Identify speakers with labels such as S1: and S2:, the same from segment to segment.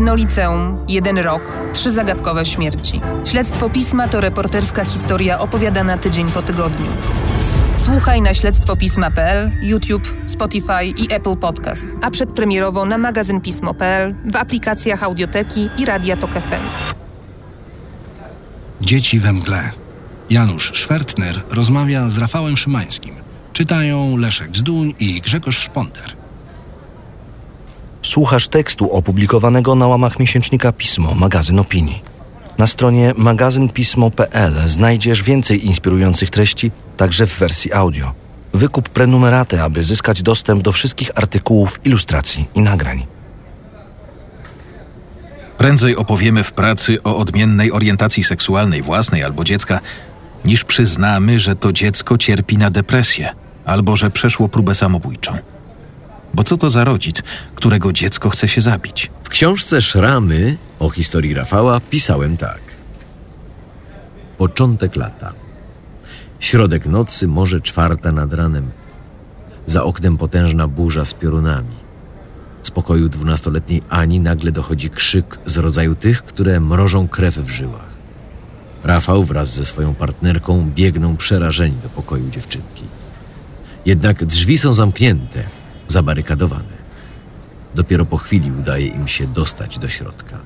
S1: Jedno liceum, jeden rok, trzy zagadkowe śmierci. Śledztwo pisma to reporterska historia opowiadana tydzień po tygodniu. Słuchaj na śledztwopisma.pl, YouTube, Spotify i Apple Podcast, a przedpremierowo na magazyn Pismo.pl, w aplikacjach Audioteki i Radia Tok FM.
S2: Dzieci we mgle. Janusz Szwertner rozmawia z Rafałem Szymańskim. Czytają Leszek Zduń i Grzegorz Szponder.
S3: Słuchasz tekstu opublikowanego na łamach miesięcznika Pismo, magazyn opinii. Na stronie magazynpismo.pl znajdziesz więcej inspirujących treści, także w wersji audio. Wykup prenumeratę, aby zyskać dostęp do wszystkich artykułów, ilustracji i nagrań.
S4: Prędzej opowiemy w pracy o odmiennej orientacji seksualnej własnej albo dziecka, niż przyznamy, że to dziecko cierpi na depresję albo że przeszło próbę samobójczą. Bo co to za rodzic, którego dziecko chce się zabić?
S5: W książce Szramy o historii Rafała pisałem tak. Początek lata. Środek nocy, może czwarta nad ranem. Za oknem potężna burza z piorunami. Z pokoju dwunastoletniej Ani nagle dochodzi krzyk z rodzaju tych, które mrożą krew w żyłach. Rafał wraz ze swoją partnerką biegną przerażeni do pokoju dziewczynki. Jednak drzwi są zamknięte, zabarykadowane. Dopiero po chwili udaje im się dostać do środka.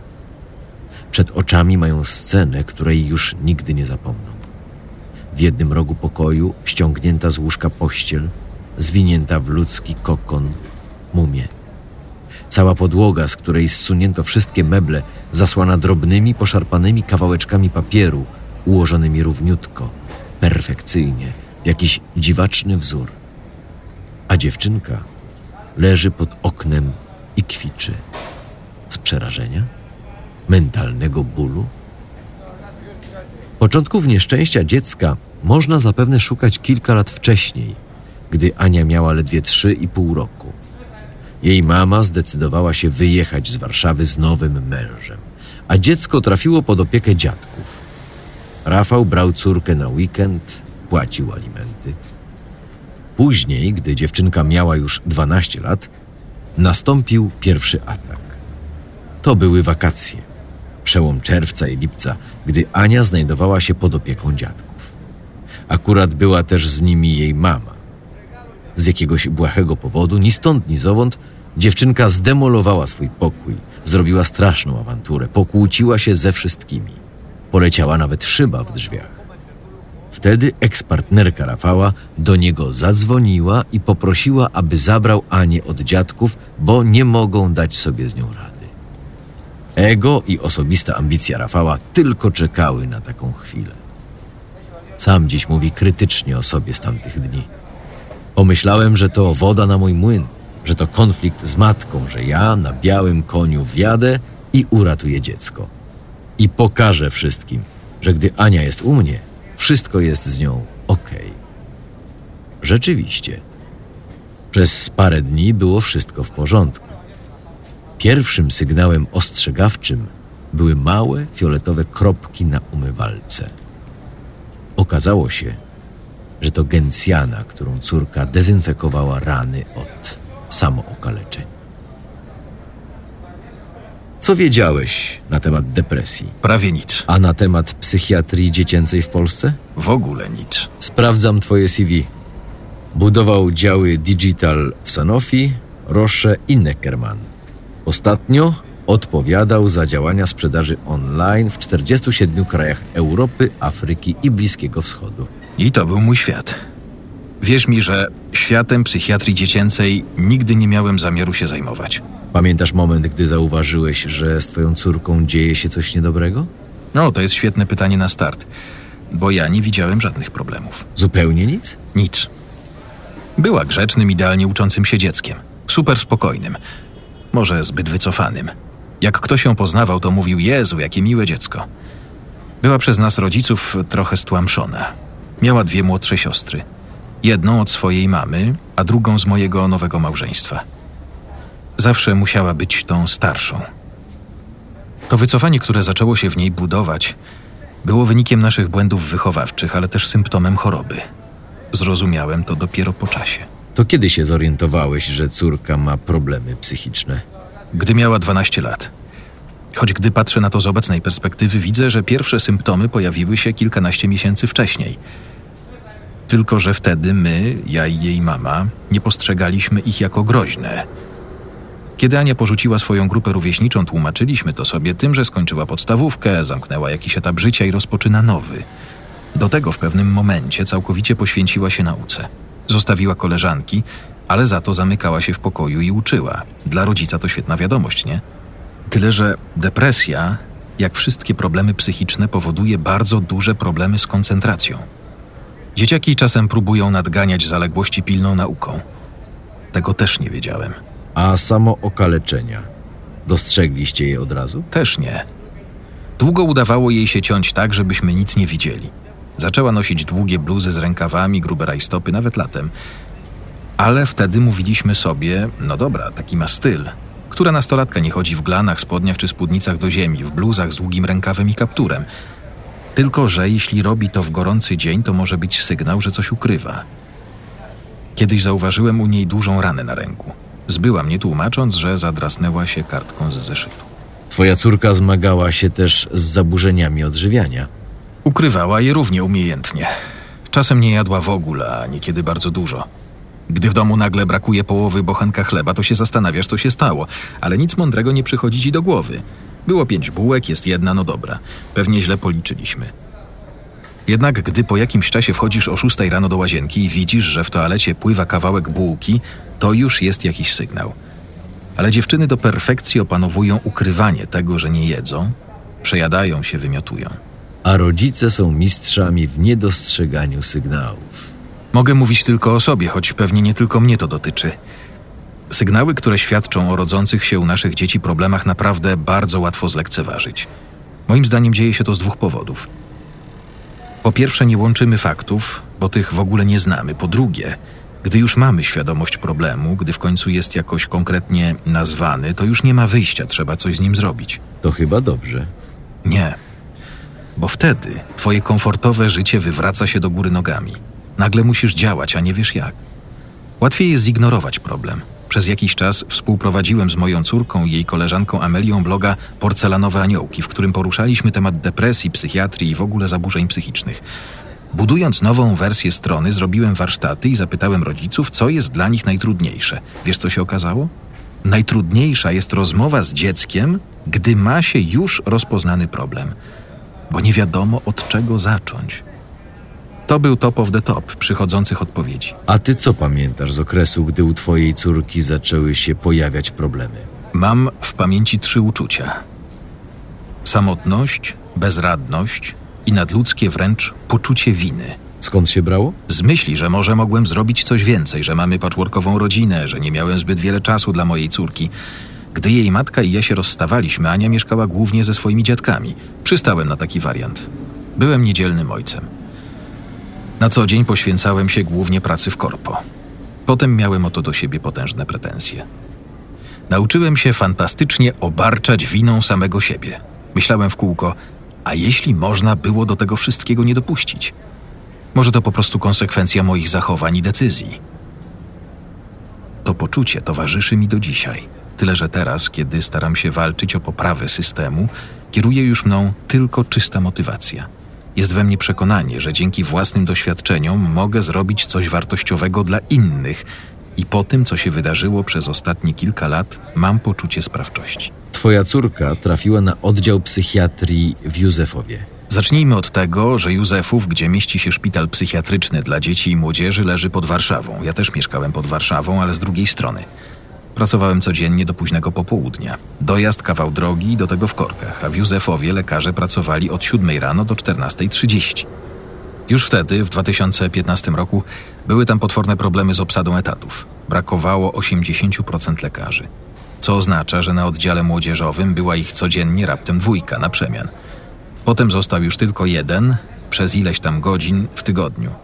S5: Przed oczami mają scenę, której już nigdy nie zapomną. W jednym rogu pokoju ściągnięta z łóżka pościel, zwinięta w ludzki kokon, mumie. Cała podłoga, z której zsunięto wszystkie meble, zasłana drobnymi, poszarpanymi kawałeczkami papieru, ułożonymi równiutko, perfekcyjnie, w jakiś dziwaczny wzór. A dziewczynka leży pod oknem i kwiczy. Z przerażenia? Mentalnego bólu? Początków nieszczęścia dziecka można zapewne szukać kilka lat wcześniej, gdy Ania miała ledwie trzy i pół roku. Jej mama zdecydowała się wyjechać z Warszawy z nowym mężem, a dziecko trafiło pod opiekę dziadków. Rafał brał córkę na weekend, płacił alimenty. Później, gdy dziewczynka miała już 12 lat, nastąpił pierwszy atak. To były wakacje, przełom czerwca i lipca, gdy Ania znajdowała się pod opieką dziadków. Akurat była też z nimi jej mama. Z jakiegoś błahego powodu, ni stąd, ni zowąd, dziewczynka zdemolowała swój pokój, zrobiła straszną awanturę, pokłóciła się ze wszystkimi. Poleciała nawet szyba w drzwiach. Wtedy ekspartnerka Rafała do niego zadzwoniła i poprosiła, aby zabrał Anię od dziadków, bo nie mogą dać sobie z nią rady. Ego i osobista ambicja Rafała tylko czekały na taką chwilę. Sam dziś mówi krytycznie o sobie z tamtych dni. Pomyślałem, że to woda na mój młyn, że to konflikt z matką, że ja na białym koniu wjadę i uratuję dziecko. I pokażę wszystkim, że gdy Ania jest u mnie, wszystko jest z nią ok. Rzeczywiście. Przez parę dni było wszystko w porządku. Pierwszym sygnałem ostrzegawczym były małe fioletowe kropki na umywalce. Okazało się, że to gencjana, którą córka dezynfekowała rany od samookaleczeń. Co wiedziałeś na temat depresji,
S4: Prawie nic.
S5: a na temat psychiatrii dziecięcej w Polsce?
S4: W ogóle nic.
S5: Sprawdzam twoje CV. Budował działy digital w Sanofi, Roche i Neckermann. Ostatnio odpowiadał za działania sprzedaży online w 47 krajach Europy, Afryki i Bliskiego Wschodu.
S4: I to był mój świat. Wierz mi, że światem psychiatrii dziecięcej nigdy nie miałem zamiaru się zajmować.
S5: Pamiętasz moment, gdy zauważyłeś, że z twoją córką dzieje się coś niedobrego?
S4: No, to jest świetne pytanie na start, bo ja nie widziałem żadnych problemów.
S5: Zupełnie nic?
S4: Nic. Była grzecznym, idealnie uczącym się dzieckiem. Super spokojnym. Może zbyt wycofanym. Jak ktoś ją poznawał, to mówił: Jezu, jakie miłe dziecko. Była przez nas rodziców trochę stłamszona. Miała dwie młodsze siostry. Jedną od swojej mamy, a drugą z mojego nowego małżeństwa. Zawsze musiała być tą starszą. To wycofanie, które zaczęło się w niej budować, było wynikiem naszych błędów wychowawczych, ale też symptomem choroby. Zrozumiałem to dopiero po czasie.
S5: To kiedy się zorientowałeś, że córka ma problemy psychiczne?
S4: Gdy miała 12 lat. Choć gdy patrzę na to z obecnej perspektywy, widzę, że pierwsze symptomy pojawiły się kilkanaście miesięcy wcześniej. Tylko, że wtedy my, ja i jej mama, nie postrzegaliśmy ich jako groźne. Kiedy Ania porzuciła swoją grupę rówieśniczą, tłumaczyliśmy to sobie tym, że skończyła podstawówkę, zamknęła jakiś etap życia i rozpoczyna nowy. Do tego w pewnym momencie całkowicie poświęciła się nauce. Zostawiła koleżanki, ale za to zamykała się w pokoju i uczyła. Dla rodzica to świetna wiadomość, nie? Tyle, że depresja, jak wszystkie problemy psychiczne, powoduje bardzo duże problemy z koncentracją. Dzieciaki czasem próbują nadganiać zaległości pilną nauką. Tego też nie wiedziałem.
S5: A samo okaleczenia. Dostrzegliście je od razu?
S4: Też nie. Długo udawało jej się ciąć tak, żebyśmy nic nie widzieli. Zaczęła nosić długie bluzy z rękawami, grube rajstopy, nawet latem. Ale wtedy mówiliśmy sobie, no dobra, taki ma styl. Która nastolatka nie chodzi w glanach, spodniach czy spódnicach do ziemi, w bluzach z długim rękawem i kapturem? Tylko, że jeśli robi to w gorący dzień, to może być sygnał, że coś ukrywa. Kiedyś zauważyłem u niej dużą ranę na ręku. Zbyła mnie tłumacząc, że zadrasnęła się kartką z zeszytu.
S5: Twoja córka zmagała się też z zaburzeniami odżywiania.
S4: Ukrywała je równie umiejętnie. Czasem nie jadła w ogóle, a niekiedy bardzo dużo. Gdy w domu nagle brakuje połowy bochenka chleba, to się zastanawiasz, co się stało, ale nic mądrego nie przychodzi ci do głowy. Było pięć bułek, jest jedna, no dobra. Pewnie źle policzyliśmy. Jednak gdy po jakimś czasie wchodzisz o szóstej rano do łazienki i widzisz, że w toalecie pływa kawałek bułki, to już jest jakiś sygnał. Ale dziewczyny do perfekcji opanowują ukrywanie tego, że nie jedzą, przejadają się, wymiotują.
S5: A rodzice są mistrzami w niedostrzeganiu sygnałów.
S4: Mogę mówić tylko o sobie, choć pewnie nie tylko mnie to dotyczy. Sygnały, które świadczą o rodzących się u naszych dzieci problemach, naprawdę bardzo łatwo zlekceważyć. Moim zdaniem dzieje się to z dwóch powodów. Po pierwsze, nie łączymy faktów, bo tych w ogóle nie znamy. Po drugie, gdy już mamy świadomość problemu, gdy w końcu jest jakoś konkretnie nazwany, to już nie ma wyjścia, trzeba coś z nim zrobić.
S5: To chyba dobrze.
S4: Nie. Bo wtedy twoje komfortowe życie wywraca się do góry nogami. Nagle musisz działać, a nie wiesz jak. Łatwiej jest zignorować problem. Przez jakiś czas współprowadziłem z moją córką i jej koleżanką Amelią bloga Porcelanowe Aniołki, w którym poruszaliśmy temat depresji, psychiatrii i w ogóle zaburzeń psychicznych. Budując nową wersję strony, zrobiłem warsztaty i zapytałem rodziców, co jest dla nich najtrudniejsze. Wiesz, co się okazało? Najtrudniejsza jest rozmowa z dzieckiem, gdy ma się już rozpoznany problem, bo nie wiadomo od czego zacząć. To był top of the top przychodzących odpowiedzi.
S5: A ty co pamiętasz z okresu, gdy u twojej córki zaczęły się pojawiać problemy?
S4: Mam w pamięci trzy uczucia: samotność, bezradność i nadludzkie wręcz poczucie winy.
S5: Skąd się brało?
S4: Z myśli, że może mogłem zrobić coś więcej, że mamy patchworkową rodzinę, że nie miałem zbyt wiele czasu dla mojej córki. Gdy jej matka i ja się rozstawaliśmy, Ania mieszkała głównie ze swoimi dziadkami. Przystałem na taki wariant. Byłem niedzielnym ojcem. Na co dzień poświęcałem się głównie pracy w korpo. Potem miałem o to do siebie potężne pretensje. Nauczyłem się fantastycznie obarczać winą samego siebie. Myślałem w kółko, a jeśli można było do tego wszystkiego nie dopuścić? Może to po prostu konsekwencja moich zachowań i decyzji. To poczucie towarzyszy mi do dzisiaj. Tyle, że teraz, kiedy staram się walczyć o poprawę systemu, kieruje już mną tylko czysta motywacja. Jest we mnie przekonanie, że dzięki własnym doświadczeniom mogę zrobić coś wartościowego dla innych i po tym, co się wydarzyło przez ostatnie kilka lat, mam poczucie sprawczości.
S5: Twoja córka trafiła na oddział psychiatrii w Józefowie.
S4: Zacznijmy od tego, że Józefów, gdzie mieści się szpital psychiatryczny dla dzieci i młodzieży, leży pod Warszawą. Ja też mieszkałem pod Warszawą, ale z drugiej strony. Pracowałem codziennie do późnego popołudnia. Dojazd kawał drogi i do tego w korkach, a w Józefowie lekarze pracowali od 7 rano do 14.30. Już wtedy, w 2015 roku, były tam potworne problemy z obsadą etatów. Brakowało 80% lekarzy. Co oznacza, że na oddziale młodzieżowym była ich codziennie raptem dwójka na przemian. Potem został już tylko jeden, przez ileś tam godzin w tygodniu.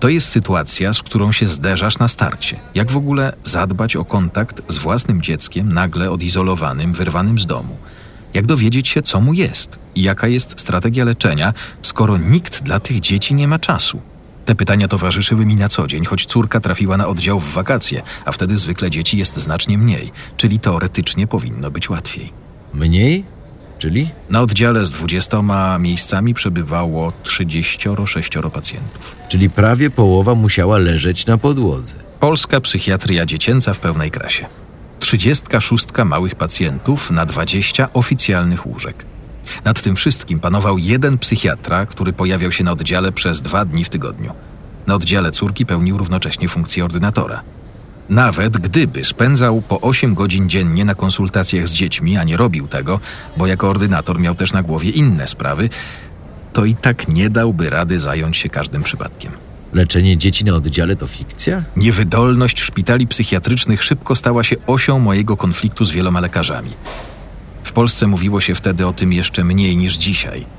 S4: To jest sytuacja, z którą się zderzasz na starcie. Jak w ogóle zadbać o kontakt z własnym dzieckiem, nagle odizolowanym, wyrwanym z domu? Jak dowiedzieć się, co mu jest i jaka jest strategia leczenia, skoro nikt dla tych dzieci nie ma czasu? Te pytania towarzyszyły mi na co dzień, choć córka trafiła na oddział w wakacje, a wtedy zwykle dzieci jest znacznie mniej, czyli teoretycznie powinno być łatwiej.
S5: Mniej? Czyli?
S4: Na oddziale z 20 miejscami przebywało 36 pacjentów.
S5: Czyli prawie połowa musiała leżeć na podłodze.
S4: Polska psychiatria dziecięca w pełnej krasie. 36 małych pacjentów na 20 oficjalnych łóżek. Nad tym wszystkim panował jeden psychiatra, który pojawiał się na oddziale przez dwa dni w tygodniu. Na oddziale córki pełnił równocześnie funkcję ordynatora. Nawet gdyby spędzał po 8 godzin dziennie na konsultacjach z dziećmi, a nie robił tego, bo jako ordynator miał też na głowie inne sprawy, to i tak nie dałby rady zająć się każdym przypadkiem.
S5: Leczenie dzieci na oddziale to fikcja?
S4: Niewydolność szpitali psychiatrycznych szybko stała się osią mojego konfliktu z wieloma lekarzami. W Polsce mówiło się wtedy o tym jeszcze mniej niż dzisiaj.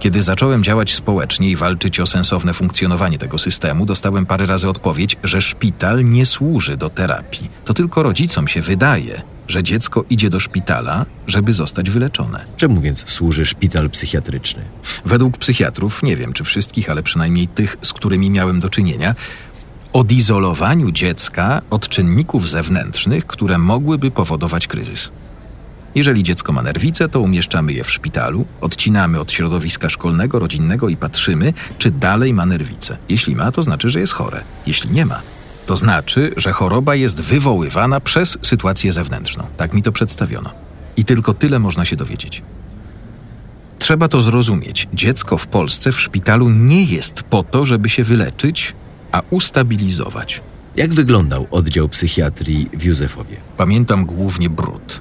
S4: Kiedy zacząłem działać społecznie i walczyć o sensowne funkcjonowanie tego systemu, dostałem parę razy odpowiedź, że szpital nie służy do terapii. To tylko rodzicom się wydaje, że dziecko idzie do szpitala, żeby zostać wyleczone.
S5: Czemu więc służy szpital psychiatryczny?
S4: Według psychiatrów, nie wiem czy wszystkich, ale przynajmniej tych, z którymi miałem do czynienia, odizolowaniu dziecka od czynników zewnętrznych, które mogłyby powodować kryzys. Jeżeli dziecko ma nerwice, to umieszczamy je w szpitalu, odcinamy od środowiska szkolnego, rodzinnego i patrzymy, czy dalej ma nerwice. Jeśli ma, to znaczy, że jest chore. Jeśli nie ma, to znaczy, że choroba jest wywoływana przez sytuację zewnętrzną. Tak mi to przedstawiono. I tylko tyle można się dowiedzieć. Trzeba to zrozumieć. Dziecko w Polsce w szpitalu nie jest po to, żeby się wyleczyć, a ustabilizować.
S5: Jak wyglądał oddział psychiatrii w Józefowie?
S4: Pamiętam głównie brud,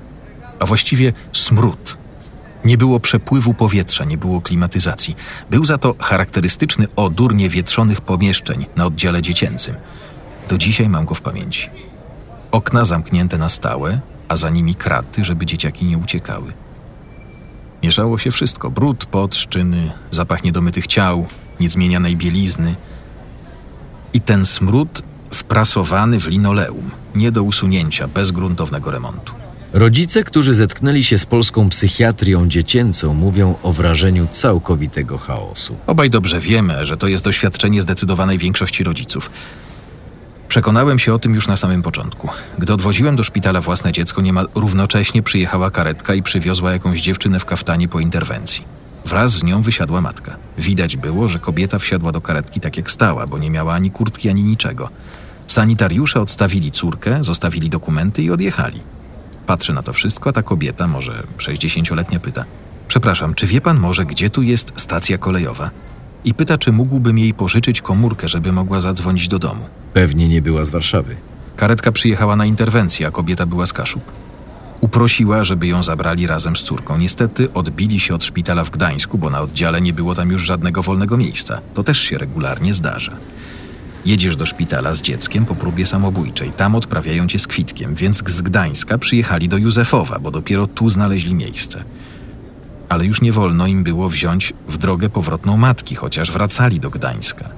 S4: a właściwie smród. Nie było przepływu powietrza, nie było klimatyzacji. Był za to charakterystyczny odór niewietrzonych pomieszczeń na oddziale dziecięcym. Do dzisiaj mam go w pamięci. Okna zamknięte na stałe, a za nimi kraty, żeby dzieciaki nie uciekały. Mieszało się wszystko: brud, pot, szczyny, zapach niedomytych ciał, niezmienianej bielizny. I ten smród wprasowany w linoleum, nie do usunięcia bez gruntownego remontu.
S5: Rodzice, którzy zetknęli się z polską psychiatrią dziecięcą, mówią o wrażeniu całkowitego chaosu.
S4: Obaj dobrze wiemy, że to jest doświadczenie zdecydowanej większości rodziców. Przekonałem się o tym już na samym początku. Gdy odwoziłem do szpitala własne dziecko, niemal równocześnie przyjechała karetka i przywiozła jakąś dziewczynę w kaftanie po interwencji. Wraz z nią wysiadła matka. Widać było, że kobieta wsiadła do karetki tak jak stała, bo nie miała ani kurtki, ani niczego. Sanitariusze odstawili córkę, zostawili dokumenty i odjechali. Patrzę na to wszystko, a ta kobieta, może 60-letnia, pyta: Przepraszam, czy wie pan może, gdzie tu jest stacja kolejowa? I pyta, czy mógłbym jej pożyczyć komórkę, żeby mogła zadzwonić do domu.
S5: Pewnie nie była z Warszawy.
S4: Karetka przyjechała na interwencję, a kobieta była z Kaszub. Uprosiła, żeby ją zabrali razem z córką. Niestety odbili się od szpitala w Gdańsku, bo na oddziale nie było tam już żadnego wolnego miejsca. To też się regularnie zdarza. Jedziesz do szpitala z dzieckiem po próbie samobójczej. Tam odprawiają cię z kwitkiem, więc z Gdańska przyjechali do Józefowa, bo dopiero tu znaleźli miejsce. Ale już nie wolno im było wziąć w drogę powrotną matki, chociaż wracali do Gdańska.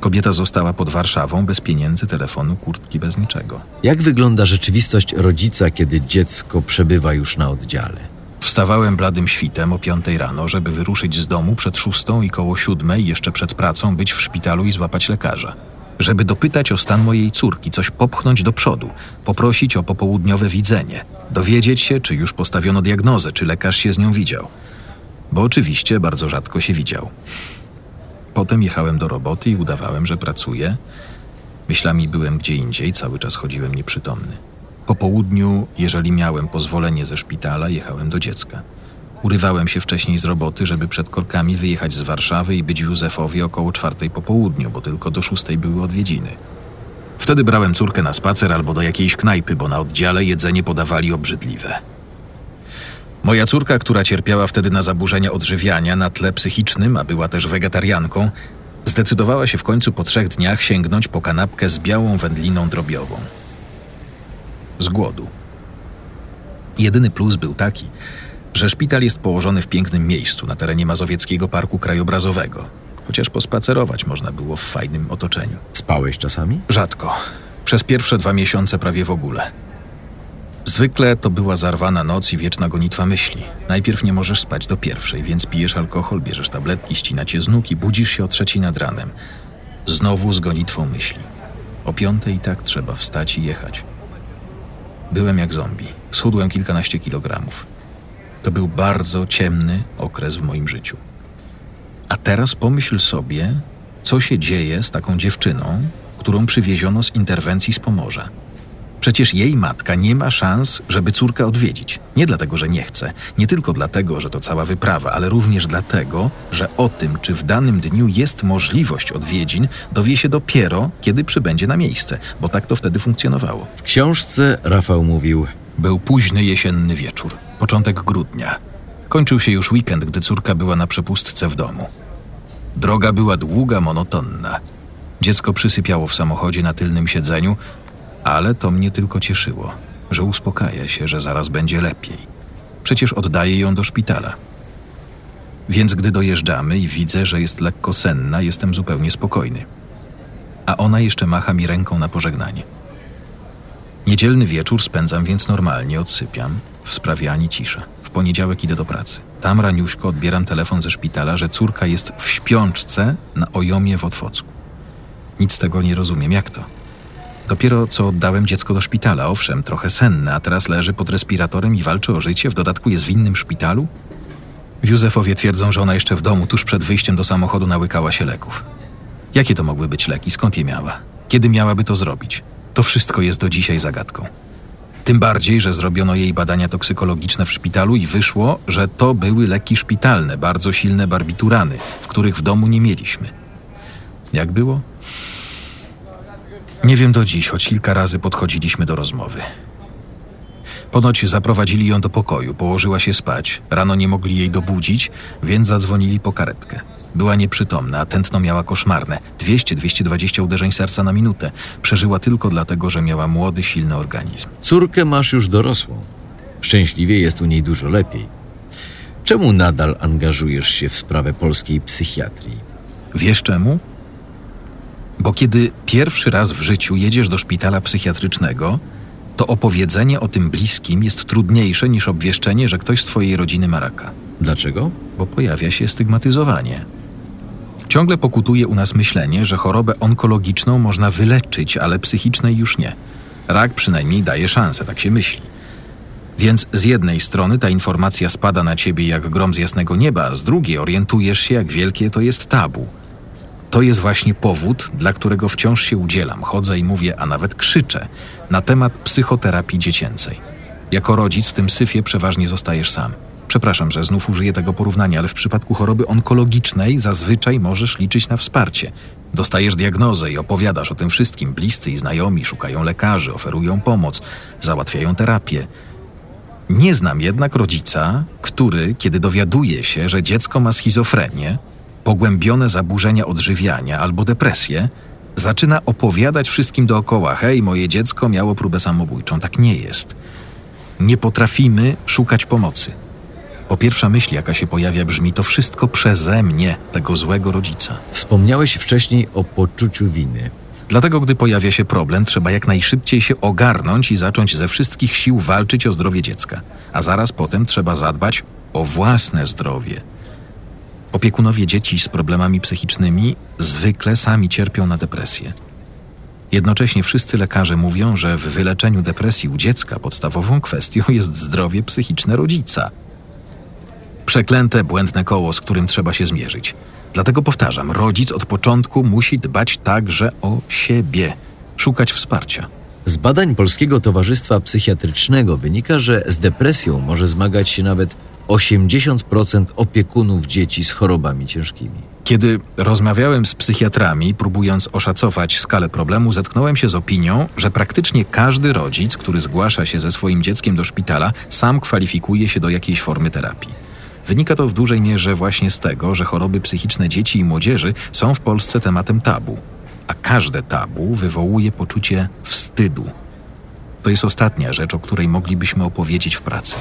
S4: Kobieta została pod Warszawą bez pieniędzy, telefonu, kurtki, bez niczego.
S5: Jak wygląda rzeczywistość rodzica, kiedy dziecko przebywa już na oddziale?
S4: Wstawałem bladym świtem o piątej rano, żeby wyruszyć z domu przed szóstą i koło siódmej, jeszcze przed pracą, być w szpitalu i złapać lekarza. Żeby dopytać o stan mojej córki, coś popchnąć do przodu, poprosić o popołudniowe widzenie, dowiedzieć się, czy już postawiono diagnozę, czy lekarz się z nią widział. Bo oczywiście bardzo rzadko się widział. Potem jechałem do roboty i udawałem, że pracuję. Myślami byłem gdzie indziej, cały czas chodziłem nieprzytomny. Po południu, jeżeli miałem pozwolenie ze szpitala, jechałem do dziecka. Urywałem się wcześniej z roboty, żeby przed korkami wyjechać z Warszawy i być w Józefowie około czwartej po południu, bo tylko do szóstej były odwiedziny. Wtedy brałem córkę na spacer albo do jakiejś knajpy, bo na oddziale jedzenie podawali obrzydliwe. Moja córka, która cierpiała wtedy na zaburzenia odżywiania na tle psychicznym, a była też wegetarianką, zdecydowała się w końcu po trzech dniach sięgnąć po kanapkę z białą wędliną drobiową. Z głodu. Jedyny plus był taki, że szpital jest położony w pięknym miejscu na terenie Mazowieckiego Parku Krajobrazowego, chociaż pospacerować można było w fajnym otoczeniu.
S5: Spałeś czasami?
S4: Rzadko. Przez pierwsze dwa miesiące prawie w ogóle. Zwykle to była zarwana noc i wieczna gonitwa myśli. Najpierw nie możesz spać do pierwszej, więc pijesz alkohol, bierzesz tabletki, ścina cię z nóg i budzisz się o trzeciej nad ranem. Znowu z gonitwą myśli. O piątej i tak trzeba wstać i jechać. Byłem jak zombie. Schudłem kilkanaście kilogramów. To był bardzo ciemny okres w moim życiu. A teraz pomyśl sobie, co się dzieje z taką dziewczyną, którą przywieziono z interwencji z Pomorza. Przecież jej matka nie ma szans, żeby córkę odwiedzić. Nie dlatego, że nie chce, nie tylko dlatego, że to cała wyprawa, ale również dlatego, że o tym, czy w danym dniu jest możliwość odwiedzin, dowie się dopiero, kiedy przybędzie na miejsce, bo tak to wtedy funkcjonowało.
S5: W książce Rafał mówił:
S4: Był późny jesienny wieczór, początek grudnia. Kończył się już weekend, gdy córka była na przepustce w domu. Droga była długa, monotonna. Dziecko przysypiało w samochodzie na tylnym siedzeniu, ale to mnie tylko cieszyło, że uspokaja się, że zaraz będzie lepiej. Przecież oddaję ją do szpitala. Więc gdy dojeżdżamy i widzę, że jest lekko senna, jestem zupełnie spokojny. A ona jeszcze macha mi ręką na pożegnanie. Niedzielny wieczór spędzam więc normalnie, odsypiam, w sprawie ani cisza. W poniedziałek idę do pracy. Tam raniuśko odbieram telefon ze szpitala, że córka jest w śpiączce na ojomie w Otwocku. Nic z tego nie rozumiem, jak to? Dopiero co oddałem dziecko do szpitala, owszem, trochę senne, a teraz leży pod respiratorem i walczy o życie, w dodatku jest w innym szpitalu? W Józefowie twierdzą, że ona jeszcze w domu, tuż przed wyjściem do samochodu, nałykała się leków. Jakie to mogły być leki? Skąd je miała? Kiedy miałaby to zrobić? To wszystko jest do dzisiaj zagadką. Tym bardziej, że zrobiono jej badania toksykologiczne w szpitalu i wyszło, że to były leki szpitalne, bardzo silne barbiturany, w których w domu nie mieliśmy. Jak było? Nie wiem do dziś, choć kilka razy podchodziliśmy do rozmowy. Ponoć zaprowadzili ją do pokoju, położyła się spać. Rano nie mogli jej dobudzić, więc zadzwonili po karetkę. Była nieprzytomna, a tętno miała koszmarne 200-220 uderzeń serca na minutę. Przeżyła tylko dlatego, że miała młody, silny organizm.
S5: Córkę masz już dorosłą. Szczęśliwie jest u niej dużo lepiej. Czemu nadal angażujesz się w sprawę polskiej psychiatrii?
S4: Wiesz czemu? Bo kiedy pierwszy raz w życiu jedziesz do szpitala psychiatrycznego, to opowiedzenie o tym bliskim jest trudniejsze niż obwieszczenie, że ktoś z twojej rodziny ma raka.
S5: Dlaczego?
S4: Bo pojawia się stygmatyzowanie. Ciągle pokutuje u nas myślenie, że chorobę onkologiczną można wyleczyć, ale psychicznej już nie. Rak przynajmniej daje szansę, tak się myśli. Więc z jednej strony ta informacja spada na ciebie jak grom z jasnego nieba, a z drugiej orientujesz się, jak wielkie to jest tabu. To jest właśnie powód, dla którego wciąż się udzielam, chodzę i mówię, a nawet krzyczę na temat psychoterapii dziecięcej. Jako rodzic w tym syfie przeważnie zostajesz sam. Przepraszam, że znów użyję tego porównania, ale w przypadku choroby onkologicznej zazwyczaj możesz liczyć na wsparcie. Dostajesz diagnozę i opowiadasz o tym wszystkim. Bliscy i znajomi szukają lekarzy, oferują pomoc, załatwiają terapię. Nie znam jednak rodzica, który, kiedy dowiaduje się, że dziecko ma schizofrenię, pogłębione zaburzenia odżywiania albo depresję, zaczyna opowiadać wszystkim dookoła: hej, moje dziecko miało próbę samobójczą. Tak nie jest. Nie potrafimy szukać pomocy. Po pierwsza myśl, jaka się pojawia, brzmi: to wszystko przeze mnie, tego złego rodzica.
S5: Wspomniałeś wcześniej o poczuciu winy.
S4: Dlatego, gdy pojawia się problem, trzeba jak najszybciej się ogarnąć i zacząć ze wszystkich sił walczyć o zdrowie dziecka, a zaraz potem trzeba zadbać o własne zdrowie. Opiekunowie dzieci z problemami psychicznymi zwykle sami cierpią na depresję. Jednocześnie wszyscy lekarze mówią, że w wyleczeniu depresji u dziecka podstawową kwestią jest zdrowie psychiczne rodzica. Przeklęte, błędne koło, z którym trzeba się zmierzyć. Dlatego powtarzam, rodzic od początku musi dbać także o siebie, szukać wsparcia.
S5: Z badań Polskiego Towarzystwa Psychiatrycznego wynika, że z depresją może zmagać się nawet 80% opiekunów dzieci z chorobami ciężkimi.
S4: Kiedy rozmawiałem z psychiatrami, próbując oszacować skalę problemu, zetknąłem się z opinią, że praktycznie każdy rodzic, który zgłasza się ze swoim dzieckiem do szpitala, sam kwalifikuje się do jakiejś formy terapii. Wynika to w dużej mierze właśnie z tego, że choroby psychiczne dzieci i młodzieży są w Polsce tematem tabu, a każde tabu wywołuje poczucie wstydu. To jest ostatnia rzecz, o której moglibyśmy opowiedzieć w pracy.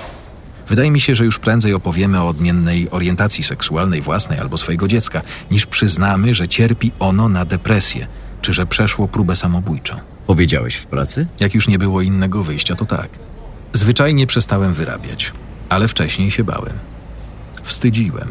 S4: Wydaje mi się, że już prędzej opowiemy o odmiennej orientacji seksualnej własnej albo swojego dziecka, niż przyznamy, że cierpi ono na depresję, czy że przeszło próbę samobójczą.
S5: Powiedziałeś w pracy?
S4: Jak już nie było innego wyjścia, to tak. Zwyczajnie przestałem wyrabiać, ale wcześniej się bałem. Wstydziłem.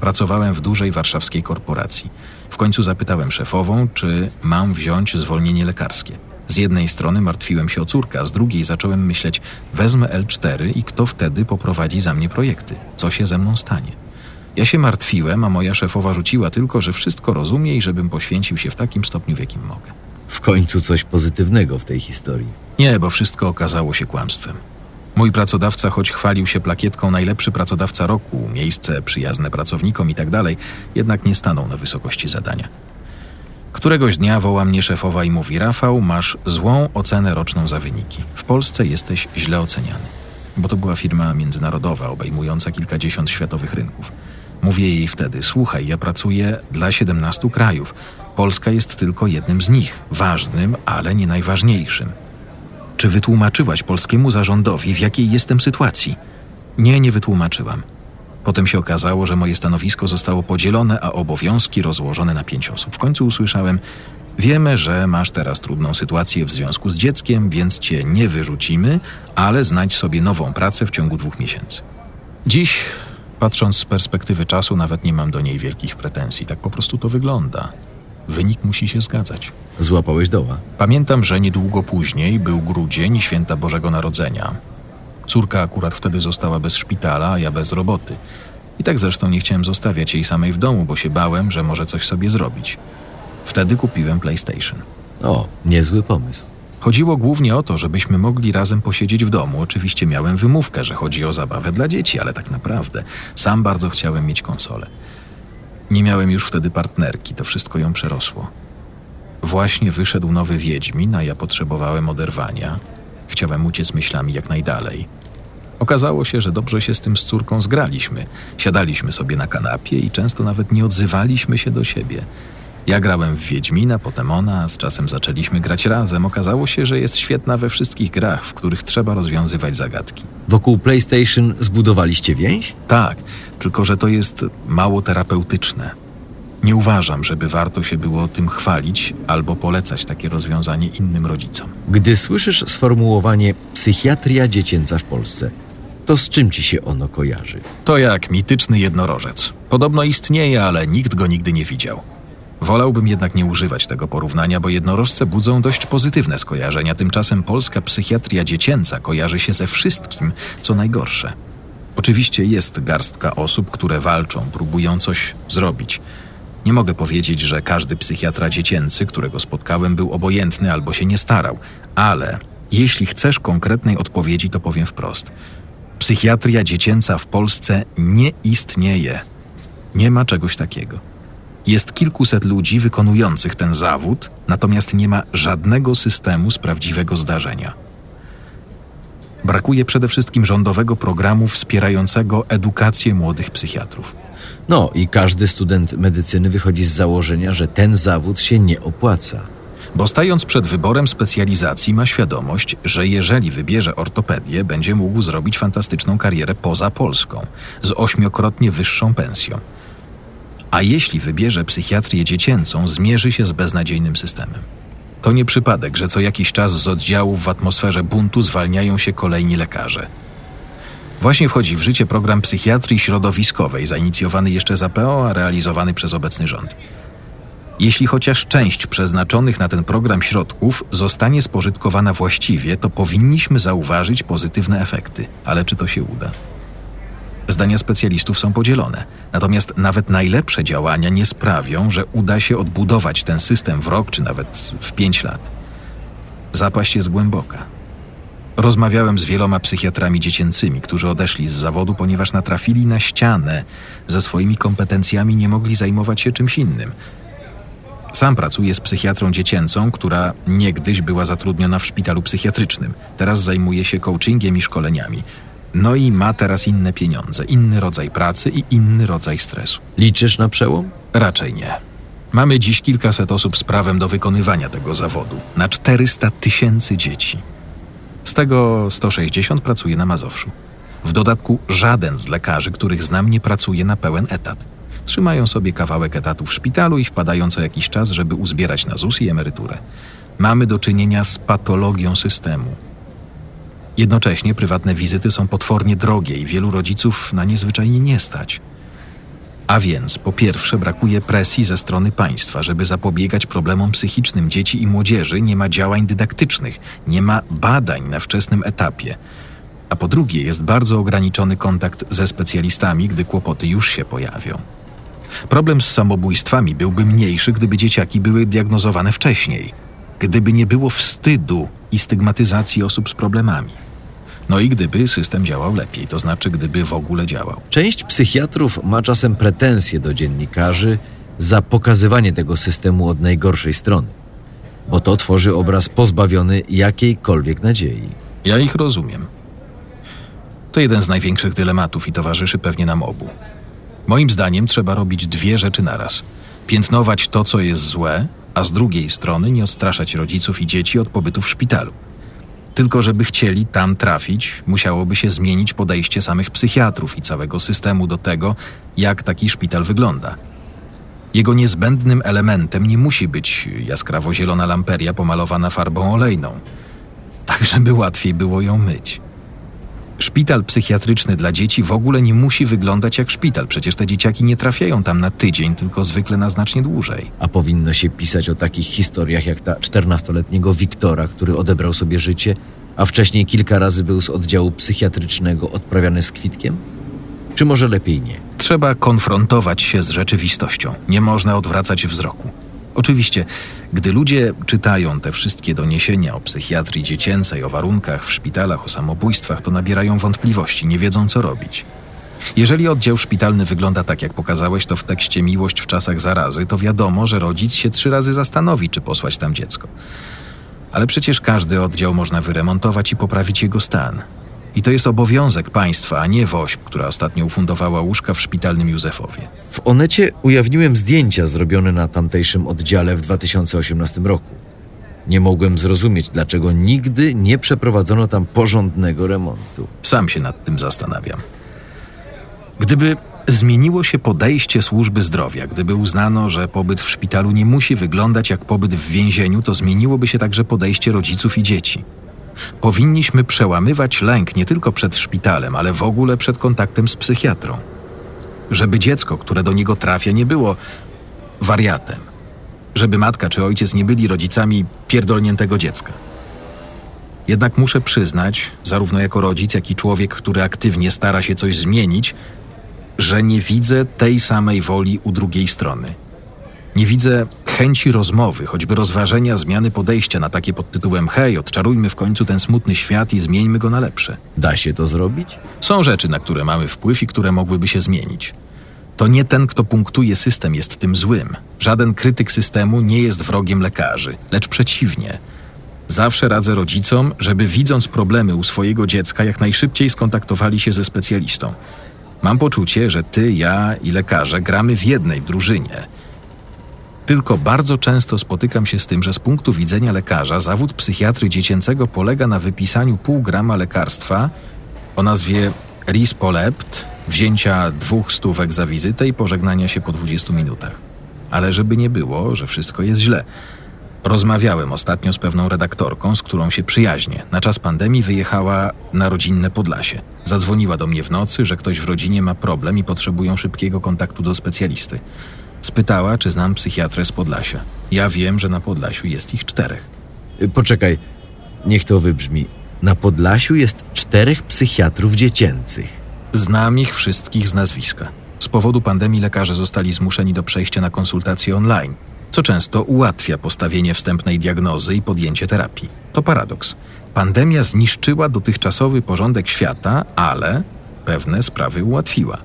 S4: Pracowałem w dużej warszawskiej korporacji. W końcu zapytałem szefową, czy mam wziąć zwolnienie lekarskie. Z jednej strony martwiłem się o córkę, z drugiej zacząłem myśleć, wezmę L4 i kto wtedy poprowadzi za mnie projekty? Co się ze mną stanie? Ja się martwiłem, a moja szefowa rzuciła tylko, że wszystko rozumie i żebym poświęcił się w takim stopniu, w jakim mogę.
S5: W końcu coś pozytywnego w tej historii.
S4: Nie, bo wszystko okazało się kłamstwem. Mój pracodawca, choć chwalił się plakietką najlepszy pracodawca roku, miejsce przyjazne pracownikom i tak jednak nie stanął na wysokości zadania. Któregoś dnia woła mnie szefowa i mówi: Rafał, masz złą ocenę roczną za wyniki. W Polsce jesteś źle oceniany. Bo to była firma międzynarodowa, obejmująca kilkadziesiąt światowych rynków. Mówię jej wtedy: Słuchaj, ja pracuję dla 17 krajów. Polska jest tylko jednym z nich, ważnym, ale nie najważniejszym. Czy wytłumaczyłaś polskiemu zarządowi, w jakiej jestem sytuacji? Nie, nie wytłumaczyłam. Potem się okazało, że moje stanowisko zostało podzielone, a obowiązki rozłożone na pięć osób. W końcu usłyszałem: Wiemy, że masz teraz trudną sytuację w związku z dzieckiem, więc cię nie wyrzucimy, ale znajdź sobie nową pracę w ciągu dwóch miesięcy. Dziś, patrząc z perspektywy czasu, nawet nie mam do niej wielkich pretensji. Tak po prostu to wygląda. Wynik musi się zgadzać.
S5: Złapałeś doła.
S4: Pamiętam, że niedługo później był grudzień święta Bożego Narodzenia. Córka akurat wtedy została bez szpitala, a ja bez roboty. I tak zresztą nie chciałem zostawiać jej samej w domu, bo się bałem, że może coś sobie zrobić. Wtedy kupiłem PlayStation.
S5: O, niezły pomysł.
S4: Chodziło głównie o to, żebyśmy mogli razem posiedzieć w domu. Oczywiście miałem wymówkę, że chodzi o zabawę dla dzieci, ale tak naprawdę sam bardzo chciałem mieć konsolę. Nie miałem już wtedy partnerki, to wszystko ją przerosło. Właśnie wyszedł nowy Wiedźmin, a ja potrzebowałem oderwania. Chciałem uciec myślami jak najdalej. Okazało się, że dobrze się z tym z córką zgraliśmy. Siadaliśmy sobie na kanapie i często nawet nie odzywaliśmy się do siebie. Ja grałem w Wiedźmina, potem ona, z czasem zaczęliśmy grać razem. Okazało się, że jest świetna we wszystkich grach, w których trzeba rozwiązywać zagadki.
S5: Wokół PlayStation zbudowaliście więź?
S4: Tak, tylko że to jest mało terapeutyczne. Nie uważam, żeby warto się było tym chwalić albo polecać takie rozwiązanie innym rodzicom.
S5: Gdy słyszysz sformułowanie psychiatria dziecięca w Polsce, to z czym ci się ono kojarzy?
S4: To jak mityczny jednorożec. Podobno istnieje, ale nikt go nigdy nie widział. Wolałbym jednak nie używać tego porównania, bo jednorożce budzą dość pozytywne skojarzenia. Tymczasem polska psychiatria dziecięca kojarzy się ze wszystkim, co najgorsze. Oczywiście jest garstka osób, które walczą, próbują coś zrobić. Nie mogę powiedzieć, że każdy psychiatra dziecięcy, którego spotkałem, był obojętny albo się nie starał, ale jeśli chcesz konkretnej odpowiedzi, to powiem wprost. Psychiatria dziecięca w Polsce nie istnieje. Nie ma czegoś takiego. Jest kilkuset ludzi wykonujących ten zawód, natomiast nie ma żadnego systemu z prawdziwego zdarzenia. Brakuje przede wszystkim rządowego programu wspierającego edukację młodych psychiatrów.
S5: No i każdy student medycyny wychodzi z założenia, że ten zawód się nie opłaca.
S4: Bo stając przed wyborem specjalizacji, ma świadomość, że jeżeli wybierze ortopedię, będzie mógł zrobić fantastyczną karierę poza Polską, z ośmiokrotnie wyższą pensją. A jeśli wybierze psychiatrię dziecięcą, zmierzy się z beznadziejnym systemem. To nie przypadek, że co jakiś czas z oddziałów w atmosferze buntu zwalniają się kolejni lekarze. Właśnie wchodzi w życie program psychiatrii środowiskowej, zainicjowany jeszcze za PO, a realizowany przez obecny rząd. Jeśli chociaż część przeznaczonych na ten program środków zostanie spożytkowana właściwie, to powinniśmy zauważyć pozytywne efekty, ale czy to się uda? Zdania specjalistów są podzielone, natomiast nawet najlepsze działania nie sprawią, że uda się odbudować ten system w rok czy nawet w pięć lat. Zapaść jest głęboka. Rozmawiałem z wieloma psychiatrami dziecięcymi, którzy odeszli z zawodu, ponieważ natrafili na ścianę. Ze swoimi kompetencjami nie mogli zajmować się czymś innym. Sam pracuję z psychiatrą dziecięcą, która niegdyś była zatrudniona w szpitalu psychiatrycznym. Teraz zajmuje się coachingiem i szkoleniami. No i ma teraz inne pieniądze, inny rodzaj pracy i inny rodzaj stresu.
S5: Liczysz na przełom?
S4: Raczej nie. Mamy dziś kilkaset osób z prawem do wykonywania tego zawodu, na 400 tysięcy dzieci. Z tego 160 pracuje na Mazowszu. W dodatku żaden z lekarzy, których znam, nie pracuje na pełen etat. Trzymają sobie kawałek etatu w szpitalu i wpadają co jakiś czas, żeby uzbierać na ZUS i emeryturę. Mamy do czynienia z patologią systemu. Jednocześnie prywatne wizyty są potwornie drogie i wielu rodziców na nie zwyczajnie nie stać. A więc, po pierwsze, brakuje presji ze strony państwa, żeby zapobiegać problemom psychicznym dzieci i młodzieży, nie ma działań dydaktycznych, nie ma badań na wczesnym etapie. A po drugie, jest bardzo ograniczony kontakt ze specjalistami, gdy kłopoty już się pojawią. Problem z samobójstwami byłby mniejszy, gdyby dzieciaki były diagnozowane wcześniej, gdyby nie było wstydu i stygmatyzacji osób z problemami. No i gdyby system działał lepiej, to znaczy gdyby w ogóle działał.
S5: Część psychiatrów ma czasem pretensje do dziennikarzy za pokazywanie tego systemu od najgorszej strony, bo to tworzy obraz pozbawiony jakiejkolwiek nadziei.
S4: Ja ich rozumiem. To jeden z największych dylematów i towarzyszy pewnie nam obu. Moim zdaniem trzeba robić dwie rzeczy naraz: piętnować to, co jest złe, a z drugiej strony nie odstraszać rodziców i dzieci od pobytu w szpitalu. Tylko żeby chcieli tam trafić, musiałoby się zmienić podejście samych psychiatrów i całego systemu do tego, jak taki szpital wygląda. Jego niezbędnym elementem nie musi być jaskrawo-zielona lamperia pomalowana farbą olejną, tak żeby łatwiej było ją myć. Szpital psychiatryczny dla dzieci w ogóle nie musi wyglądać jak szpital, przecież te dzieciaki nie trafiają tam na tydzień, tylko zwykle na znacznie dłużej.
S5: A powinno się pisać o takich historiach jak ta 14-letniego Wiktora, który odebrał sobie życie, a wcześniej kilka razy był z oddziału psychiatrycznego odprawiany z kwitkiem? Czy może lepiej nie?
S4: Trzeba konfrontować się z rzeczywistością. Nie można odwracać wzroku. Oczywiście, gdy ludzie czytają te wszystkie doniesienia o psychiatrii dziecięcej, o warunkach w szpitalach, o samobójstwach, to nabierają wątpliwości, nie wiedzą co robić. Jeżeli oddział szpitalny wygląda tak, jak pokazałeś to w tekście Miłość w czasach zarazy, to wiadomo, że rodzic się trzy razy zastanowi, czy posłać tam dziecko. Ale przecież każdy oddział można wyremontować i poprawić jego stan. I to jest obowiązek państwa, a nie WOŚP, która ostatnio ufundowała łóżka w szpitalnym Józefowie.
S5: W Onecie ujawniłem zdjęcia zrobione na tamtejszym oddziale w 2018 roku. Nie mogłem zrozumieć, dlaczego nigdy nie przeprowadzono tam porządnego remontu.
S4: Sam się nad tym zastanawiam. Gdyby zmieniło się podejście służby zdrowia, gdyby uznano, że pobyt w szpitalu nie musi wyglądać jak pobyt w więzieniu, to zmieniłoby się także podejście rodziców i dzieci. Powinniśmy przełamywać lęk nie tylko przed szpitalem, ale w ogóle przed kontaktem z psychiatrą. Żeby dziecko, które do niego trafia, nie było wariatem. Żeby matka czy ojciec nie byli rodzicami pierdolniętego dziecka. Jednak muszę przyznać, zarówno jako rodzic, jak i człowiek, który aktywnie stara się coś zmienić, że nie widzę tej samej woli u drugiej strony. Nie widzę chęci rozmowy, choćby rozważenia zmiany podejścia na takie pod tytułem hej, odczarujmy w końcu ten smutny świat i zmieńmy go na lepsze.
S5: Da się to zrobić?
S4: Są rzeczy, na które mamy wpływ i które mogłyby się zmienić. To nie ten, kto punktuje system, jest tym złym. Żaden krytyk systemu nie jest wrogiem lekarzy, lecz przeciwnie. Zawsze radzę rodzicom, żeby widząc problemy u swojego dziecka, jak najszybciej skontaktowali się ze specjalistą. Mam poczucie, że ty, ja i lekarze gramy w jednej drużynie. Tylko bardzo często spotykam się z tym, że z punktu widzenia lekarza zawód psychiatry dziecięcego polega na wypisaniu pół grama lekarstwa o nazwie Rispolept, wzięcia dwóch stówek za wizytę i pożegnania się po 20 minutach. Ale żeby nie było, że wszystko jest źle. Rozmawiałem ostatnio z pewną redaktorką, z którą się przyjaźnię. Na czas pandemii wyjechała na rodzinne Podlasie. Zadzwoniła do mnie w nocy, że ktoś w rodzinie ma problem i potrzebują szybkiego kontaktu do specjalisty. Spytała, czy znam psychiatrę z Podlasia. Ja wiem, że na Podlasiu jest ich czterech.
S5: Y, Poczekaj, niech to wybrzmi. Na Podlasiu jest czterech psychiatrów dziecięcych.
S4: Znam ich wszystkich z nazwiska. Z powodu pandemii lekarze zostali zmuszeni do przejścia na konsultacje online, co często ułatwia postawienie wstępnej diagnozy i podjęcie terapii. To paradoks. Pandemia zniszczyła dotychczasowy porządek świata, ale pewne sprawy ułatwiła.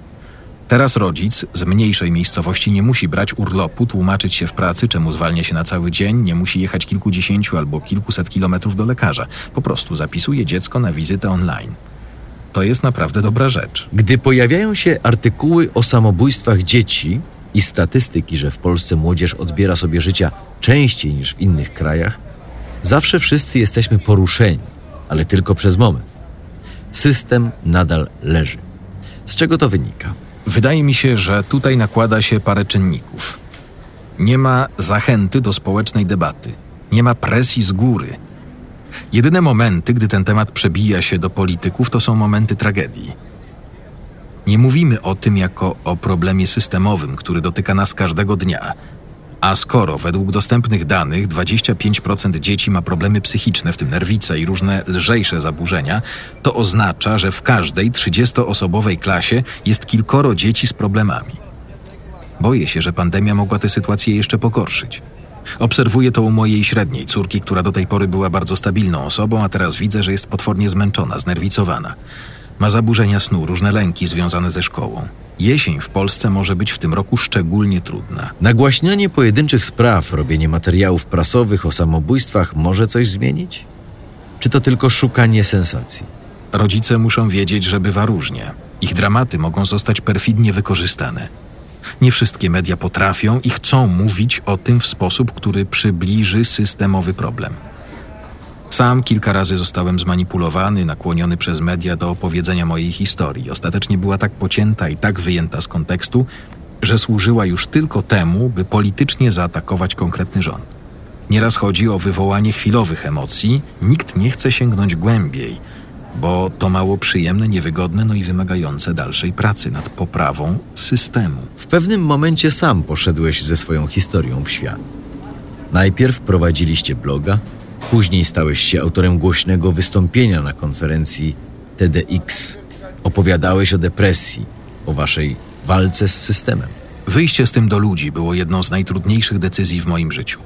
S4: Teraz rodzic z mniejszej miejscowości nie musi brać urlopu, tłumaczyć się w pracy, czemu zwalnia się na cały dzień, nie musi jechać kilkudziesięciu albo kilkuset kilometrów do lekarza. Po prostu zapisuje dziecko na wizytę online. To jest naprawdę dobra rzecz.
S5: Gdy pojawiają się artykuły o samobójstwach dzieci i statystyki, że w Polsce młodzież odbiera sobie życia częściej niż w innych krajach, zawsze wszyscy jesteśmy poruszeni, ale tylko przez moment. System nadal leży. Z czego to wynika?
S4: Wydaje mi się, że tutaj nakłada się parę czynników. Nie ma zachęty do społecznej debaty, nie ma presji z góry. Jedyne momenty, gdy ten temat przebija się do polityków, to są momenty tragedii. Nie mówimy o tym jako o problemie systemowym, który dotyka nas każdego dnia. A skoro według dostępnych danych 25% dzieci ma problemy psychiczne, w tym nerwice i różne lżejsze zaburzenia, to oznacza, że w każdej 30-osobowej klasie jest kilkoro dzieci z problemami. Boję się, że pandemia mogła tę sytuację jeszcze pogorszyć. Obserwuję to u mojej średniej córki, która do tej pory była bardzo stabilną osobą, a teraz widzę, że jest potwornie zmęczona, znerwicowana. Ma zaburzenia snu, różne lęki związane ze szkołą. Jesień w Polsce może być w tym roku szczególnie trudna.
S5: Nagłaśnianie pojedynczych spraw, robienie materiałów prasowych o samobójstwach może coś zmienić? Czy to tylko szukanie sensacji?
S4: Rodzice muszą wiedzieć, że bywa różnie. Ich dramaty mogą zostać perfidnie wykorzystane. Nie wszystkie media potrafią i chcą mówić o tym w sposób, który przybliży systemowy problem. Sam kilka razy zostałem zmanipulowany, nakłoniony przez media do opowiedzenia mojej historii. Ostatecznie była tak pocięta i tak wyjęta z kontekstu, że służyła już tylko temu, by politycznie zaatakować konkretny rząd. Nieraz chodzi o wywołanie chwilowych emocji, nikt nie chce sięgnąć głębiej, bo to mało przyjemne, niewygodne, no i wymagające dalszej pracy nad poprawą systemu.
S5: W pewnym momencie sam poszedłeś ze swoją historią w świat. Najpierw prowadziliście bloga, później stałeś się autorem głośnego wystąpienia na konferencji TEDx. Opowiadałeś o depresji, o waszej walce z systemem.
S4: Wyjście z tym do ludzi było jedną z najtrudniejszych decyzji w moim życiu.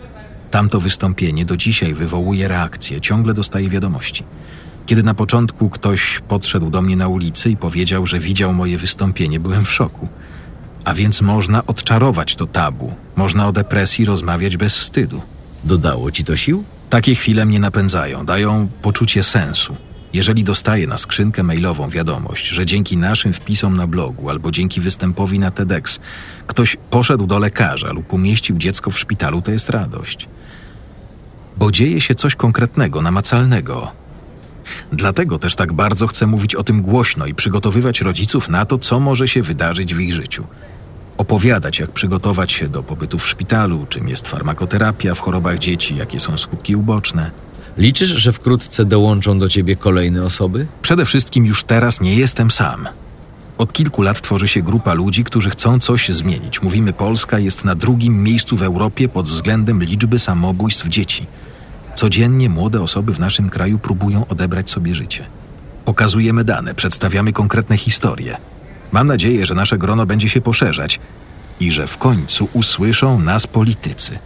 S4: Tamto wystąpienie do dzisiaj wywołuje reakcję, ciągle dostaję wiadomości. Kiedy na początku ktoś podszedł do mnie na ulicy i powiedział, że widział moje wystąpienie, byłem w szoku. A więc można odczarować to tabu, można o depresji rozmawiać bez wstydu.
S5: Dodało ci to sił?
S4: Takie chwile mnie napędzają, dają poczucie sensu. Jeżeli dostaję na skrzynkę mailową wiadomość, że dzięki naszym wpisom na blogu albo dzięki występowi na TEDx ktoś poszedł do lekarza lub umieścił dziecko w szpitalu, to jest radość. Bo dzieje się coś konkretnego, namacalnego. Dlatego też tak bardzo chcę mówić o tym głośno i przygotowywać rodziców na to, co może się wydarzyć w ich życiu. Opowiadać, jak przygotować się do pobytu w szpitalu, czym jest farmakoterapia w chorobach dzieci, jakie są skutki uboczne.
S5: Liczysz, że wkrótce dołączą do ciebie kolejne osoby?
S4: Przede wszystkim już teraz nie jestem sam. Od kilku lat tworzy się grupa ludzi, którzy chcą coś zmienić. Mówimy, Polska jest na drugim miejscu w Europie pod względem liczby samobójstw dzieci. Codziennie młode osoby w naszym kraju próbują odebrać sobie życie. Pokazujemy dane, przedstawiamy konkretne historie. Mam nadzieję, że nasze grono będzie się poszerzać i że w końcu usłyszą nas politycy.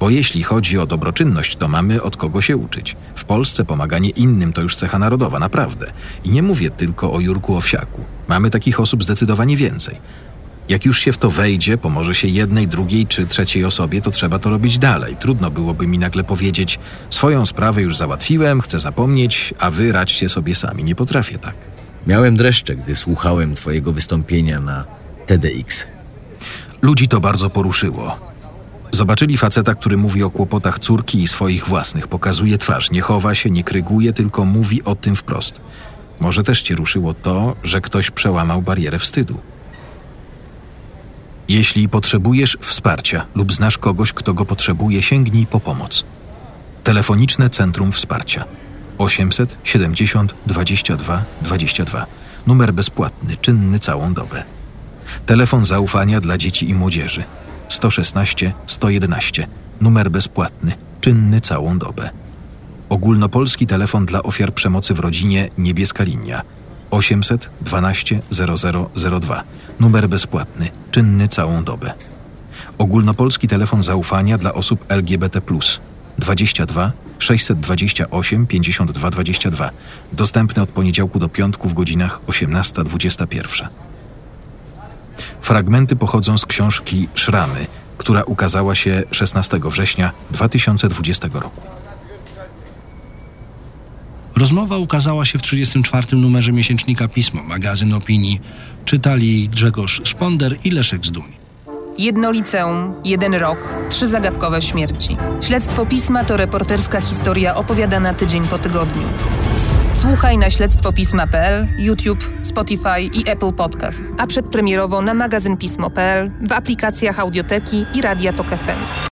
S4: Bo jeśli chodzi o dobroczynność, to mamy od kogo się uczyć. W Polsce pomaganie innym to już cecha narodowa, naprawdę. I nie mówię tylko o Jurku Owsiaku. Mamy takich osób zdecydowanie więcej. Jak już się w to wejdzie, pomoże się jednej, drugiej czy trzeciej osobie, to trzeba to robić dalej. Trudno byłoby mi nagle powiedzieć: Swoją sprawę już załatwiłem, chcę zapomnieć, a wy radźcie sobie sami. Nie potrafię tak.
S5: Miałem dreszcze, gdy słuchałem twojego wystąpienia na TEDx.
S4: Ludzi to bardzo poruszyło. Zobaczyli faceta, który mówi o kłopotach córki i swoich własnych, pokazuje twarz, nie chowa się, nie kryguje, tylko mówi o tym wprost. Może też cię ruszyło to, że ktoś przełamał barierę wstydu. Jeśli potrzebujesz wsparcia lub znasz kogoś, kto go potrzebuje, sięgnij po pomoc. Telefoniczne Centrum Wsparcia 800 70 22 22. Numer bezpłatny, czynny całą dobę. Telefon zaufania dla dzieci i młodzieży 116 111. Numer bezpłatny, czynny całą dobę. Ogólnopolski telefon dla ofiar przemocy w rodzinie Niebieska Linia 800 12 0002. Numer bezpłatny, czynny całą dobę. Ogólnopolski telefon zaufania dla osób LGBT 22 628 52 22. Dostępny od poniedziałku do piątku w godzinach 18-21. Fragmenty pochodzą z książki Szramy, która ukazała się 16 września 2020 roku.
S2: Rozmowa ukazała się w 34. numerze miesięcznika Pismo, magazyn opinii. Czytali Grzegorz Szponder i Leszek Zduń.
S1: Jedno liceum, jeden rok, trzy zagadkowe śmierci. Śledztwo pisma to reporterska historia opowiadana tydzień po tygodniu. Słuchaj na śledztwopisma.pl, YouTube, Spotify i Apple Podcast, a przedpremierowo na magazynpismo.pl, w aplikacjach audioteki i Radia Tok FM.